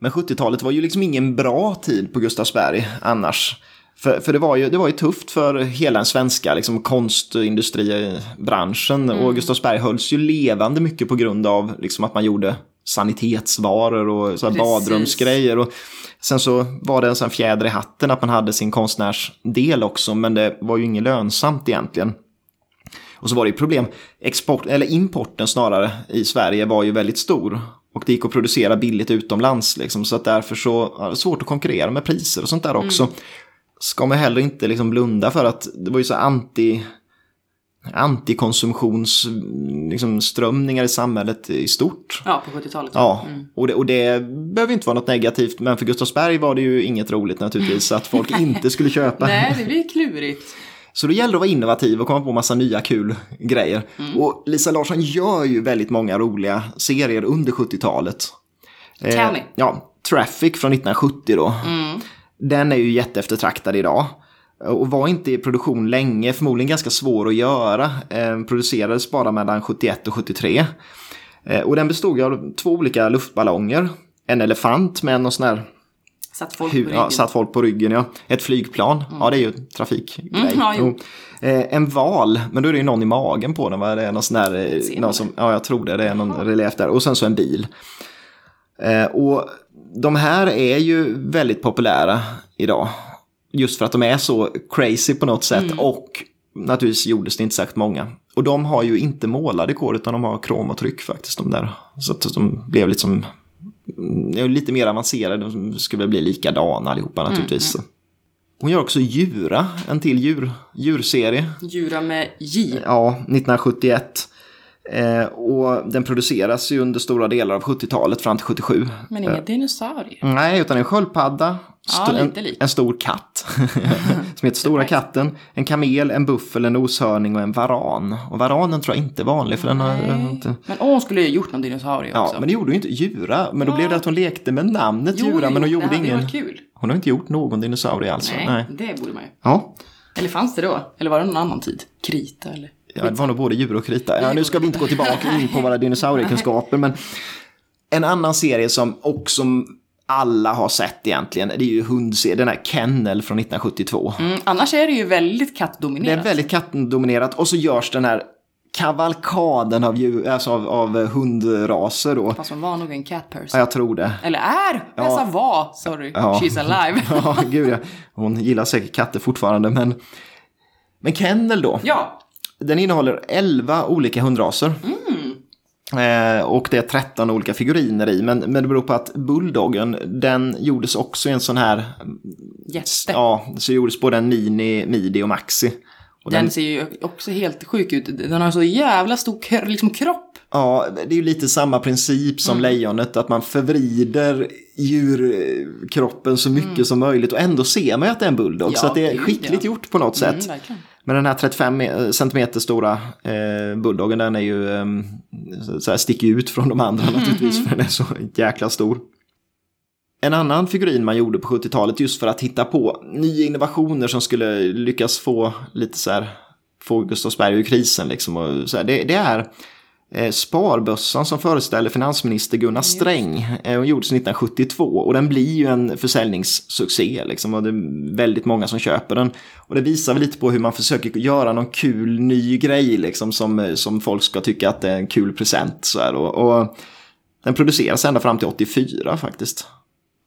Men 70-talet var ju liksom ingen bra tid på Gustavsberg annars. För, för det, var ju, det var ju tufft för hela den svenska liksom, konstindustribranschen. Mm. Och Gustavsberg hölls ju levande mycket på grund av liksom, att man gjorde sanitetsvaror och så badrumsgrejer. Och sen så var det en sån fjäder i hatten att man hade sin konstnärsdel också, men det var ju inget lönsamt egentligen. Och så var det ju problem, export, eller importen snarare i Sverige var ju väldigt stor. Och det gick att producera billigt utomlands, liksom, så att därför så ja, det svårt att konkurrera med priser och sånt där också. Mm. Ska man heller inte liksom blunda för att det var ju så anti antikonsumtionsströmningar liksom, i samhället i stort. Ja, på 70-talet. Ja, mm. och, det, och det behöver inte vara något negativt, men för Gustavsberg var det ju inget roligt naturligtvis att folk inte skulle köpa. Nej, det blir klurigt. Så då gäller det att vara innovativ och komma på massa nya kul grejer. Mm. Och Lisa Larsson gör ju väldigt många roliga serier under 70-talet. Tell eh, me. Ja, Traffic från 1970 då. Mm. Den är ju jätteeftertraktad idag. Och var inte i produktion länge, förmodligen ganska svår att göra. Eh, producerades bara mellan 71 och 73. Eh, och den bestod av två olika luftballonger. En elefant med någon sån här Satt folk på ryggen. Ja, satt folk på ryggen, ja. Ett flygplan, mm. ja det är ju trafikgrej. Mm, ja, eh, en val, men då är det ju någon i magen på den, va? Det är någon sån där, eh, någon som, ja jag tror det, det är någon relief där. Och sen så en bil. Eh, och de här är ju väldigt populära idag. Just för att de är så crazy på något sätt mm. och naturligtvis gjordes det inte särskilt många. Och de har ju inte målade kår utan de har krom och tryck faktiskt de där. Så att de blev liksom lite mer avancerade, de skulle bli likadana allihopa naturligtvis. Mm, mm. Hon gör också Djura, en till djur, djurserie. Djura med J. Ja, 1971. Eh, och den produceras ju under stora delar av 70-talet fram till 77. Men inga eh, dinosaurier? Nej, utan en sköldpadda, ja, en, en, stor katt som heter Stora katten, en kamel, en buffel, en noshörning och en varan. Och varanen tror jag inte är vanlig för Nej. den har inte... Men hon skulle ju gjort någon dinosaurie också. Ja, men det gjorde ju inte. Djura. Men då ja. blev det att hon lekte med namnet jo, Djura, men hon gjorde ingen... Kul. Hon har inte gjort någon dinosaurie alltså. Nej, Nej, det borde man ju. Ja. Eller fanns det då? Eller var det någon annan tid? Krita eller? Ja, det var nog både djur och krita. Ja, nu ska vi inte gå tillbaka in på våra dinosauriekunskaper, men en annan serie som också alla har sett egentligen, det är ju hundserien, den här Kennel från 1972. Mm, annars är det ju väldigt kattdominerat. Det är väldigt kattdominerat och så görs den här kavalkaden av, djur, alltså av, av hundraser då. Fast hon var nog en cat person. Ja, jag tror det. Eller är! Jag sa var, sorry. Ja. She's alive. ja, gud ja. Hon gillar säkert katter fortfarande, men... Men Kennel då? Ja. Den innehåller 11 olika hundraser. Mm. Eh, och det är 13 olika figuriner i. Men, men det beror på att Bulldoggen, den gjordes också i en sån här... Jätte. Ja, så gjordes både en Mini, Midi och Maxi. Och den, den, ser ju också helt sjuk ut. Den har så jävla stor liksom kropp. Ja, det är ju lite samma princip som Mm. lejonet, att man förvrider djurkroppen så mycket som möjligt och ändå ser man ju att det är en bulldog. Mm. Ja, så det är skickligt ja. gjort på något sätt. Mm. Men den här 35 cm stora eh, bulldoggen den är ju eh, så här, sticker ut från de andra naturligtvis för den är så jäkla stor. En annan figurin man gjorde på 70-talet just för att hitta på nya innovationer som skulle lyckas få lite så här få Gustavsberg ur krisen liksom och så här, det, det är eh, sparbössan som föreställer finansminister Gunnar Sträng. Eh, och gjordes 1972 och den blir ju en försäljningssuccé liksom och det är väldigt många som köper den. Och det visar väl lite på hur man försöker göra någon kul ny grej liksom som, eh, som folk ska tycka att det är en kul present. Så här, och, och den produceras ända fram till 84 faktiskt.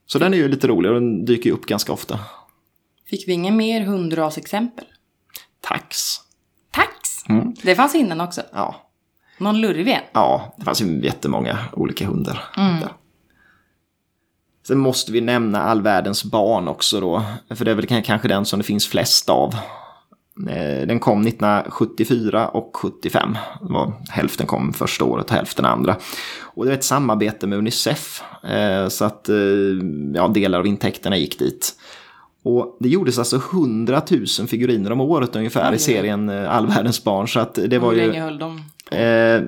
Så den är ju lite rolig och den dyker ju upp ganska ofta. Fick vi ingen mer hundrasexempel? Tax. Tax! Mm. Det fanns innan också. Ja, Någon lurvig en? Ja, det fanns ju jättemånga olika hundar. Mm. där. Sen måste vi nämna all världens barn också då. För det är väl kanske den som det finns flest av. Eh, Den kom 1974 och 75. Det var, hälften kom första året och hälften andra. Och det var ett samarbete med Unicef. eh, Så att eh, ja, delar av intäkterna gick dit. Och det gjordes alltså 100 000 figuriner om året ungefär i serien All världens barn. Så att det var Hur ju... länge höll de? Eh,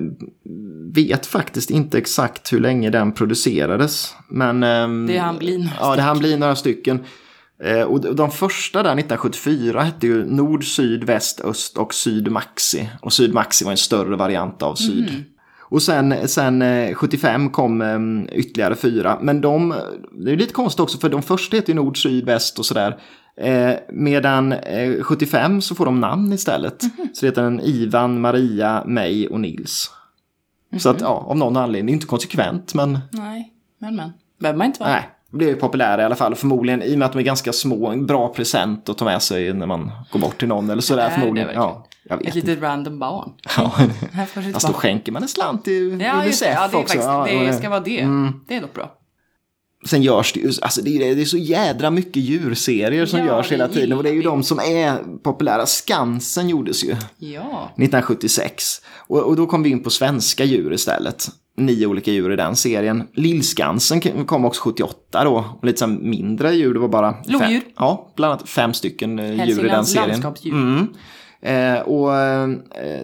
vet faktiskt inte exakt hur länge den producerades. Men, ehm, Det hann bli några Ja, det hann bli några stycken. Eh, och de- första där 1974 hette ju Nord, Syd, Väst, Öst och Syd Maxi. Och Syd Maxi var en större variant av Syd. Och sen, sen eh, 75 kom eh, ytterligare fyra. Men de, det är lite konstigt också för de första heter ju Nord, Syd, Väst och sådär. Eh, medan eh, 75 så får de namn istället. Så det heter den Ivan, Maria, mig och Nils. Så att ja, av någon anledning, det är inte konsekvent men Nej, men men. Behöver man inte vara. nej. De blir ju populära i alla fall. Förmodligen i och med att de är ganska små, en bra present att ta med sig när man går bort till någon eller sådär är förmodligen. Ja, jag vet Ett inte. litet random barn. Ja. Fast då skänker man en slant till Ja. Unicef Ja, det, är också. faktiskt, Ja, det ska vara det. Mm. Det är dock bra. Sen görs det ju, alltså det är, det är så jädra mycket djurserier som Ja, görs hela tiden. Och det är ju de som är populära. Skansen gjordes ju Ja. 1976. Och, och då kom vi in på svenska djur istället. Nio olika djur i den serien. Lillskansen kom också 78 då. Och lite här mindre djur, det var bara... fem- Lodjur. Ja, bland annat fem stycken eh, djur i den serien. landskapsdjur. Mm. Eh, och eh,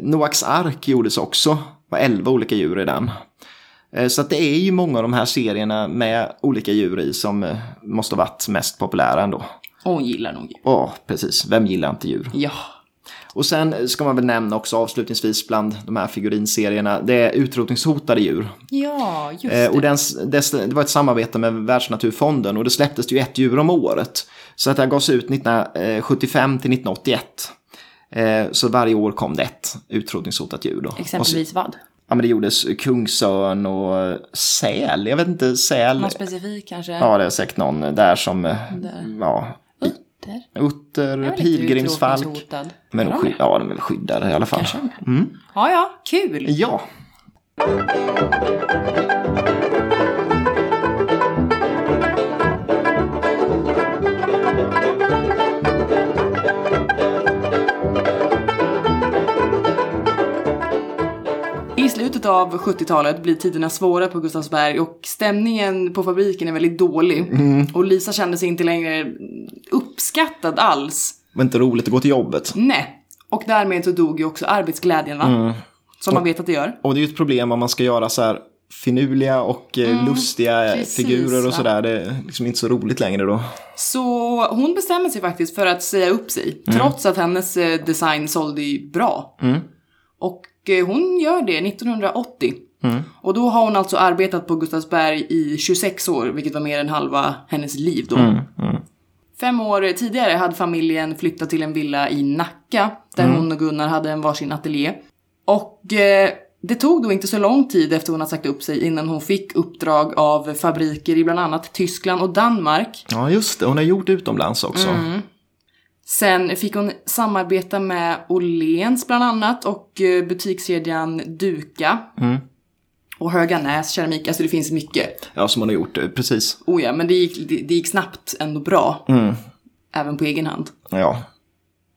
Noaks ark gjordes också. Det var elva olika djur i den. Eh, Så att det är ju många av de här serierna med olika djur i som eh, måste ha varit mest populära ändå. Och hon gillar nog djur. Ja, precis. Vem gillar inte djur? Ja. Och sen ska man väl nämna också avslutningsvis bland de här figurinserierna, det är utrotningshotade djur. Ja, just Eh, det. och den, dess, det var ett samarbete med Världsnaturfonden och det släpptes ju ett djur om året. Så att det gavs ut 1975 till 1981. Eh, så varje år kom det ett utrotningshotat djur då. Exempelvis vad? Ja men det gjordes kungsörn och säl, jag vet inte, säl. Någon specifik kanske? Ja, det är säkert någon där som, eh, Där. ja, Utter? utter, pilgrimsfalk. Men de sky- ja, de är skyddade i alla fall. Kanske är. Ja, ja, kul! Ja, slutet av 70-talet blir tiderna svåra på Gustavsberg och stämningen på fabriken är väldigt dålig. Mm. Och Lisa kände sig inte längre uppskattad alls. det var inte roligt att gå till jobbet. Nej. Och därmed så dog ju också arbetsglädjen va? Mm. Som man vet att det gör. Och det är ju ett problem om man ska göra så här finurliga och eh, lustiga Mm. precis, figurer och sådär. Det är liksom inte så roligt längre då. Så hon bestämmer sig faktiskt för att säga upp sig. Trots att hennes eh, design sålde ju bra. Och eh, hon gör det 1980. Och då har hon alltså arbetat på Gustavsberg i 26 år, vilket var mer än halva hennes liv då. Fem år tidigare hade familjen flyttat till en villa i Nacka, där hon och Gunnar hade en varsin ateljé. Och eh, det tog då inte så lång tid efter hon hade sagt upp sig innan hon fick uppdrag av fabriker i bland annat Tyskland och Danmark. Ja, just det. Hon har gjort utomlands också. Mm. Sen fick hon samarbeta med Åhléns bland annat och eh, butikskedjan Duka. Och Höganäs keramik, alltså det finns mycket. Ja, som hon har gjort. eh, Precis. Oh ja, men det gick, det, det gick snabbt ändå bra. Mm. Även på egen hand. Ja.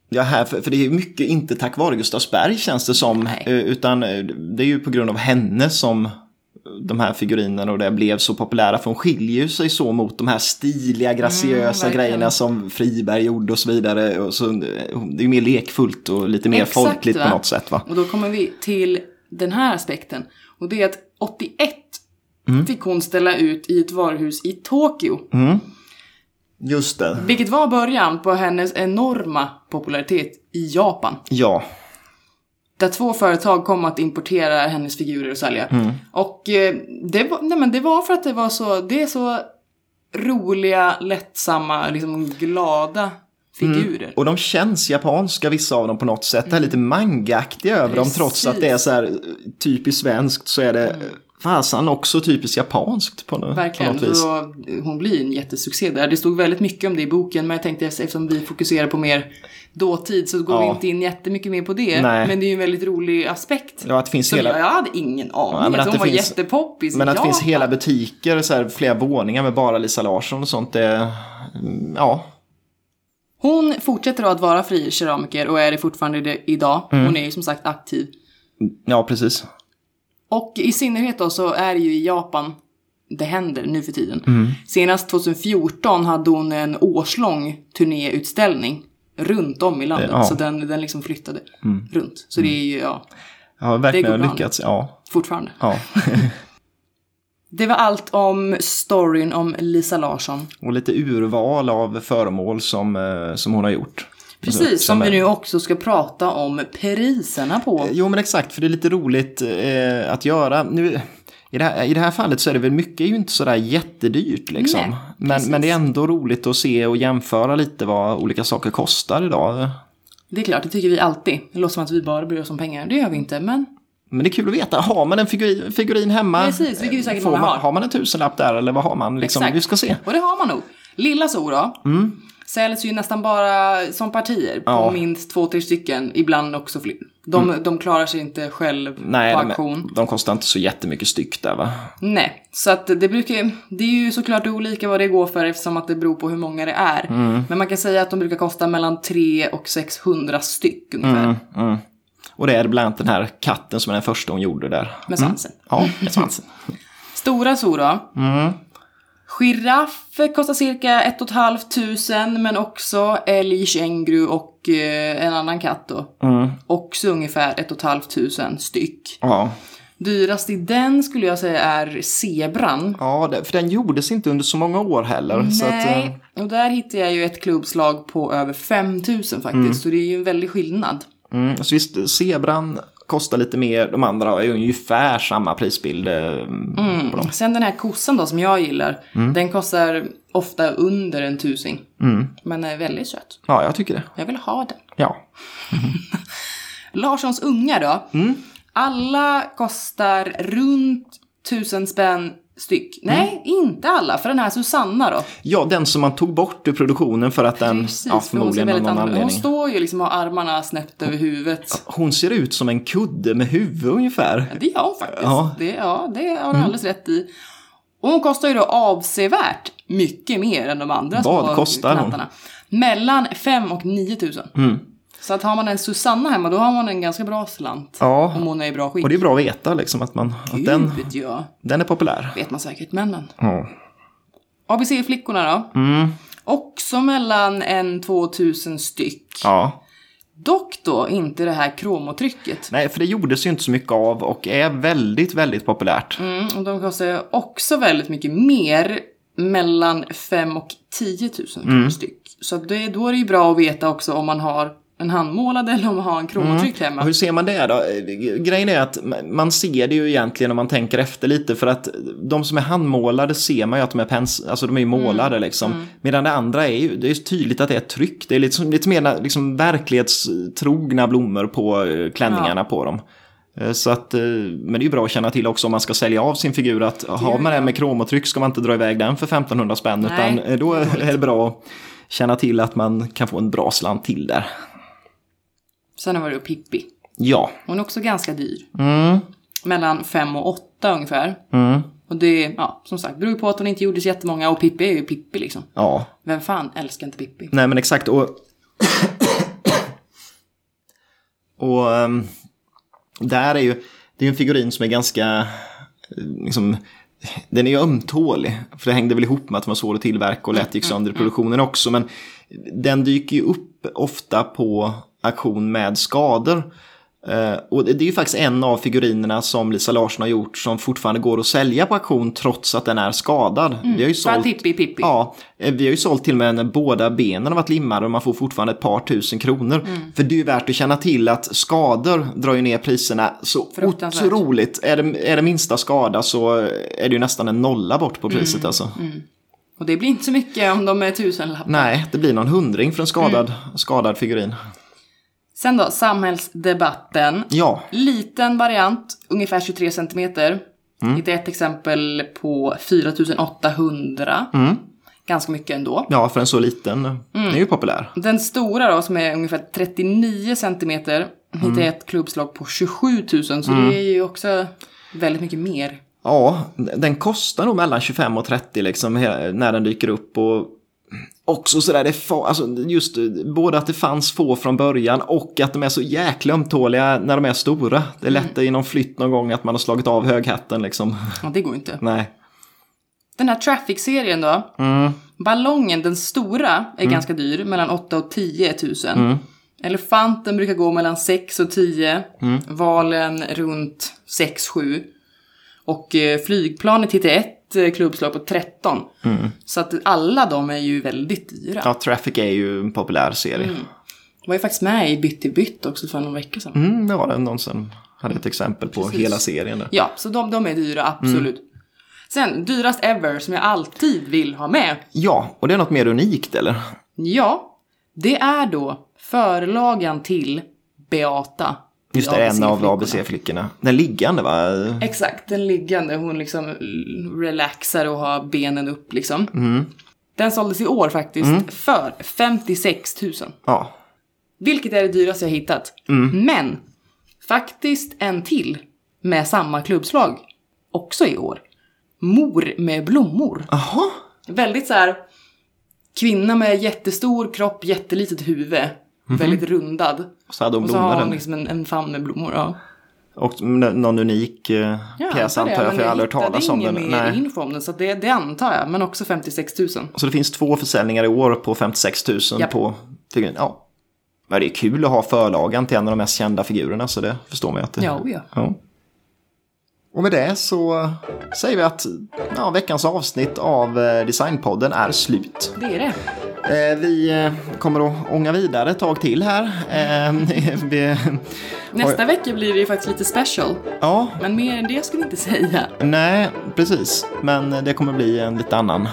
Ja, här, för, för det är mycket inte tack vare Gustavsberg känns det som. Nej. eh, Utan det är ju på grund av henne som de här figurinerna och det blev så populära. För hon skiljer sig så mot de här stiliga, graciösa verkligen. grejerna som Friberg gjorde och så vidare. Och så, det är mer lekfullt och lite mer Exakt, folkligt va? på något sätt va? Och då kommer vi till den här aspekten. Och det är att 81 Mm. fick hon ställa ut i ett varuhus i Tokyo. Just det. Vilket var början på hennes enorma popularitet i Japan. Ja, Där två företag kom att importera hennes figurer och sälja. Mm. Och eh, det, var, nej men det var för att det var så, det är så roliga, lättsamma, liksom glada figurer. och de känns japanska vissa av dem på något sätt. Det är lite mangaaktiga över dem trots att det är så här eh, typiskt svenskt så är det mm. Fasan också typiskt japanskt på, på Verkligen. något vis. Så hon blir en jättesuccé där. Det stod väldigt mycket om det i boken, men jag tänkte eftersom vi fokuserar på mer dåtid så går Ja. vi inte in jättemycket mer på det. Nej. Men det är ju en väldigt rolig aspekt. Ja, att det finns hela... jag, jag hade ingen aning. Ja, men att hon det var finns- jättepoppis Men att det finns hela butiker, så här, flera våningar med bara Lisa Larsson och sånt. Det, ja, Hon fortsätter att vara fri keramiker och är det fortfarande det idag. Mm. Hon är ju som sagt aktiv. ja precis. Och i synnerhet då så är det ju i Japan det händer nu för tiden. Mm. Senast 2014 hade hon en årslång turnéutställning runt om i landet. Ja. Mm. Så den, den liksom flyttade runt. Så det är ju, ja, Ja, Det verkligen går bra. lyckats. Ja, fortfarande. ja. Det var allt om storyn om Lisa Larsson. Och lite urval av föremål som, eh, som hon har gjort. Precis, som vi nu också ska prata om priserna på. Jo men exakt, för det är lite roligt eh, att göra. Nu, i, det här, I det här fallet så är det väl mycket ju inte sådär jättedyrt liksom. Nej, men, men det är ändå roligt att se och jämföra lite vad olika saker kostar idag. Det är klart, det tycker vi alltid. Det låter som att vi bara bryr oss om pengar. Det gör vi inte, men Men det är kul att veta, har man en figurin, figurin hemma? Precis, vilket ju säkert man, har. har man en tusenlapp där eller vad har man? Liksom, Exakt. vi ska se. Och det har man nog. Lilla så då. Säljs ju nästan bara som partier på Ja. minst två, tre stycken. Ibland också fler. De, de klarar sig inte själv Nej, på de, auktion. de kostar inte så jättemycket styck där va? Nej, så att det brukar Det är ju såklart olika vad det går för eftersom att det beror på hur många det är. Mm. Men man kan säga att de brukar kosta mellan 3 och 600 styck ungefär. Mm. Och det är bland annat den här katten som är den första hon gjorde där. Med svansen. Ja, med svansen. Stora så då. Mm. Giraff kostar cirka 1 500 men också älg, känguru och eh, en annan katt då. Mm. Också ungefär 1 500 styck. Ja, Dyrast i den skulle jag säga är zebran. ja för den gjordes inte under så många år heller. Så att, eh, Nej, och där hittar jag ju ett klubbslag på över 5000 faktiskt. Så det är ju en väldig skillnad. mm, så visst, zebran kostar lite mer. De andra är ungefär samma prisbild. eh, På dem. Sen den här kossan då som jag gillar. Den kostar ofta under en tusing. Men är väldigt söt. Ja, jag tycker det. Jag vill ha den. Ja. Larssons unga då. Mm. Alla kostar runt tusen spänn styck. Nej, inte alla. För den här Susanna då. ja, den som man tog bort ur produktionen för att den, Precis, ja, för hon förmodligen av väldigt någon annorlunda. Hon anledning. står ju liksom och har armarna snett över huvudet. Hon ser ut som en kudde med huvud ungefär. Det gör hon faktiskt. Ja. Mm. Det, ja, det har du alldeles rätt i. Och hon kostar ju då avsevärt mycket mer än de andra Vad kostar hon? knattarna. Mellan 5 och 9 tusen. Mm. Så att har man en Susanna hemma, då har man en ganska bra slant. Ja. Om hon är i bra skick. Och det är bra att veta liksom att, man, att den, Gud, ja. den är populär. Vet man säkert, männen. Ja. ABC-flickorna då? Mm. Också mellan en 2000 styck. ja. Dock då inte det här kromotrycket. Nej, för det gjordes ju inte så mycket av och är väldigt, väldigt populärt. Mm, och de kostar också väldigt mycket mer. Mellan 5 och 10 000 kronor Mm. styck. Så det, då är det ju bra att veta också om man har en handmålad eller om man har en kromotryck hemma. Och hur ser man det då? Grejen är att man ser det ju egentligen om man tänker efter lite för att de som är handmålade ser man ju att de är pens, alltså de är ju målade liksom. Medan det andra är ju, det är tydligt att det är tryck. Det är lite, lite mer liksom verklighetstrogna blommor på eh, klänningarna på dem. Eh, Så att, eh, men det är ju bra att känna till också om man ska sälja av sin figur att har man den med kromotryck ska man inte dra iväg den för 1500 spänn Nej, utan då är det bra att känna till att man kan få en bra slant till där. Sen har vi då Pippi. Ja. Hon är också ganska dyr. Mm. Mellan 5 och 8 ungefär. Mm. Och det, ja, som sagt, beror ju på att hon inte gjorde så jättemånga och Pippi är ju Pippi liksom. Ja, Vem fan älskar inte Pippi? Nej men exakt och Och ehm, där är ju, det är ju en figurin som är ganska, liksom, den är ju ömtålig. För det hängde väl ihop med att var svår att tillverka och lätt gick sönder i produktionen också. Men den dyker ju upp ofta på auktion med skador. Eh, och det är ju faktiskt en av figurinerna som Lisa Larsson har gjort som fortfarande går att sälja på auktion trots att den är skadad. Vi har ju sålt, Pippi Pippi. ja, eh, vi har ju sålt till och med när båda benen har varit limmade och man får fortfarande ett par tusen kronor. Mm. För det är ju värt att känna till att skador drar ju ner priserna så otroligt. Är det, är det minsta skada så är det ju nästan en nolla bort på priset Mm. alltså. Och det blir inte så mycket om de är tusenlappar. Nej, det blir någon hundring för en skadad, Mm. skadad figurin. Sen då, samhällsdebatten. Ja, Liten variant, ungefär 23 centimeter. Mm. Hittade ett exempel på 4800. Mm. Ganska mycket ändå. ja för en så liten Mm. den är ju populär. Den stora då, som är ungefär 39 centimeter, hittade Mm. ett klubbslag på 27 000. Så det är ju också väldigt mycket mer. Ja, den kostar nog mellan 25 och 30 liksom när den dyker upp. Och också sådär, det fa- alltså just både att det fanns få från början och att de är så jäkla ömtåliga när de är stora. Det är lätt i någon flytt någon gång att man har slagit av höghatten liksom. Ja, det går inte. Nej. Den här Traffic-serien då. Mm. Ballongen, den stora, är ganska dyr. Mellan 8 och 10 000. Mm. Elefanten brukar gå mellan 6 och 10. Mm. Valen runt 6-7. Och eh, flygplanet hittar ett eh, klubbslag på 13. Så att alla de är ju väldigt dyra. Mm. Ja, Traffic är ju en populär serie. Jag var ju faktiskt med i Bytt i bytt också för någon vecka sedan. Mm, det var det någon som hade ett exempel på Precis. hela serien. Där. Ja, så de, de är dyra, absolut. Mm. Sen, dyrast ever, som jag alltid vill ha med. Ja, och det är något mer unikt eller? Ja, det är då förlagan till Beata. Just det, en av ABC-flickorna. Den liggande va? Exakt, den liggande. Hon liksom relaxar och har benen upp liksom. Mm. Den såldes i år faktiskt för 56 000. Ja. Vilket är det dyraste jag hittat. Mm. Men faktiskt en till med samma klubbslag. Också i år. Mor med blommor. Jaha. Väldigt så här kvinna med jättestor kropp, jättelitet huvud. Väldigt rundad. Så hade hon Och så har blommor hon liksom en, en famn med blommor. Ja. Och någon unik eh, pjäs antar jag, för jag har aldrig hört talas om den. Jag hittade ingen mer Nej. info om den, så det, det antar jag. Men också 56 000. Så det finns två försäljningar i år på 56 000 Japp. på figuren. Ja. Men det är kul att ha förlagan till en av de mest kända figurerna, så det förstår man ju att det... Ja, ja. Ja. Och med det så säger vi att ja, veckans avsnitt av eh, Designpodden är slut. Det är det. Eh, Vi eh, kommer att ånga vidare ett tag till här. Eh, vi, Nästa vecka blir det ju faktiskt lite special. ja, Men mer än det skulle jag inte säga. nej, precis. Men det kommer bli en lite annan,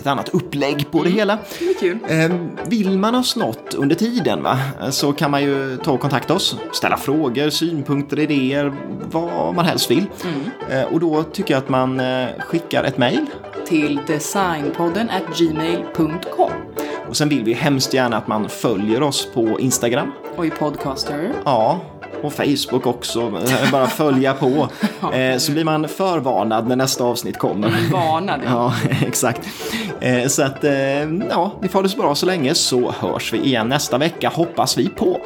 ett annat upplägg på det hela. Det blir kul. Eh, Vill man oss något under tiden va? så kan man ju ta och kontakta oss. Ställa frågor, synpunkter, idéer, vad man helst vill. Eh, Och då tycker jag att man eh, skickar ett mejl. Till designpodden at gmail.com. Och sen vill vi hemskt gärna att man följer oss på Instagram. Och i podcaster. Ja, och Facebook också. Eh, Bara följa på. Eh, Så blir man förvarnad när nästa avsnitt kommer. Varnad. Ja, exakt. Eh, Så att, eh, ja, ni får ha det så bra så länge så hörs vi igen nästa vecka, hoppas vi på.